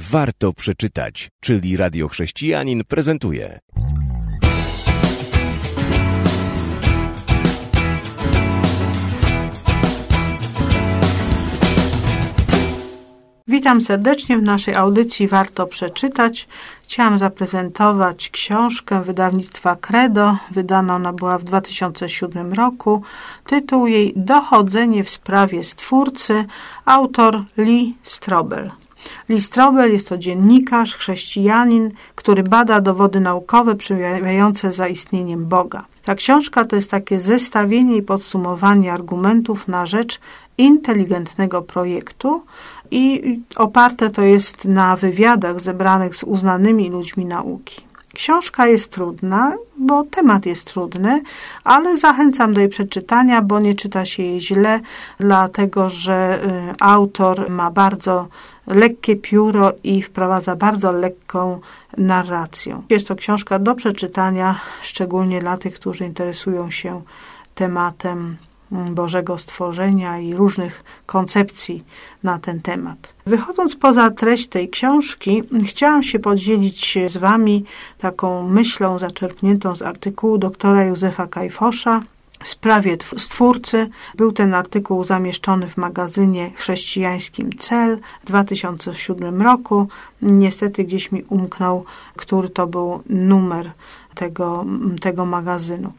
Warto przeczytać, czyli Radio Chrześcijanin prezentuje. Witam serdecznie w naszej audycji Warto Przeczytać. Chciałam zaprezentować książkę wydawnictwa Credo. Wydana ona była w 2007 roku. Tytuł jej Dochodzenie w sprawie Stwórcy. Autor Lee Strobel. Lee Strobel jest to dziennikarz, chrześcijanin, który bada dowody naukowe przejawiające zaistnieniem Boga. Ta książka to jest takie zestawienie i podsumowanie argumentów na rzecz inteligentnego projektu i oparte to jest na wywiadach zebranych z uznanymi ludźmi nauki. Książka jest trudna, bo temat jest trudny, ale zachęcam do jej przeczytania, bo nie czyta się jej źle, dlatego że y, autor ma bardzo lekkie pióro i wprowadza bardzo lekką narrację. Jest to książka do przeczytania, szczególnie dla tych, którzy interesują się tematem Bożego stworzenia i różnych koncepcji na ten temat. Wychodząc poza treść tej książki, chciałam się podzielić z Wami taką myślą zaczerpniętą z artykułu doktora Józefa Kajfosza w sprawie stwórcy. Był ten artykuł zamieszczony w magazynie chrześcijańskim Cel w 2007 roku. Niestety gdzieś mi umknął, który to był numer tego, tego magazynu.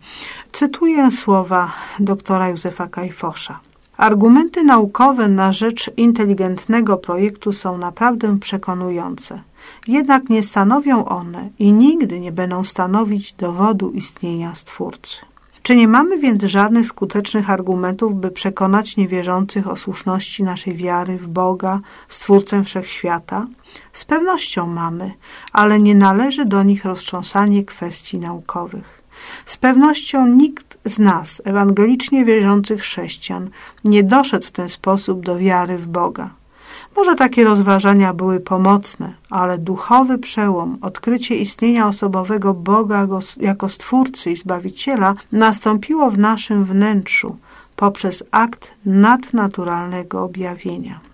Cytuję słowa doktora Józefa Kajfosza. Argumenty naukowe na rzecz inteligentnego projektu są naprawdę przekonujące. Jednak nie stanowią one i nigdy nie będą stanowić dowodu istnienia Stwórcy. Czy nie mamy więc żadnych skutecznych argumentów, by przekonać niewierzących o słuszności naszej wiary w Boga, Stwórcę Wszechświata? Z pewnością mamy, ale nie należy do nich roztrząsanie kwestii naukowych. Z pewnością nikt z nas, ewangelicznie wierzących chrześcijan, nie doszedł w ten sposób do wiary w Boga. Może takie rozważania były pomocne, ale duchowy przełom, odkrycie istnienia osobowego Boga jako Stwórcy i Zbawiciela nastąpiło w naszym wnętrzu poprzez akt nadnaturalnego objawienia.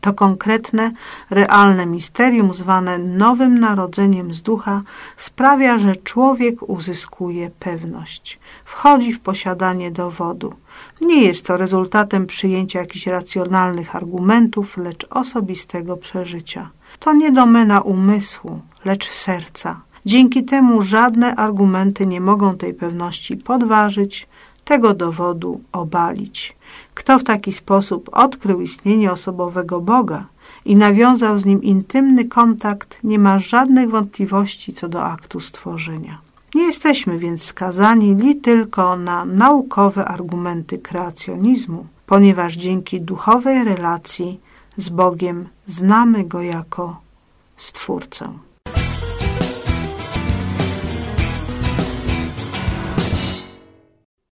To konkretne, realne misterium, zwane nowym narodzeniem z ducha, sprawia, że człowiek uzyskuje pewność, wchodzi w posiadanie dowodu. Nie jest to rezultatem przyjęcia jakichś racjonalnych argumentów, lecz osobistego przeżycia. To nie domena umysłu, lecz serca. Dzięki temu żadne argumenty nie mogą tej pewności podważyć, tego dowodu obalić. Kto w taki sposób odkrył istnienie osobowego Boga i nawiązał z nim intymny kontakt, nie ma żadnych wątpliwości co do aktu stworzenia. Nie jesteśmy więc skazani li tylko na naukowe argumenty kreacjonizmu, ponieważ dzięki duchowej relacji z Bogiem znamy Go jako Stwórcę.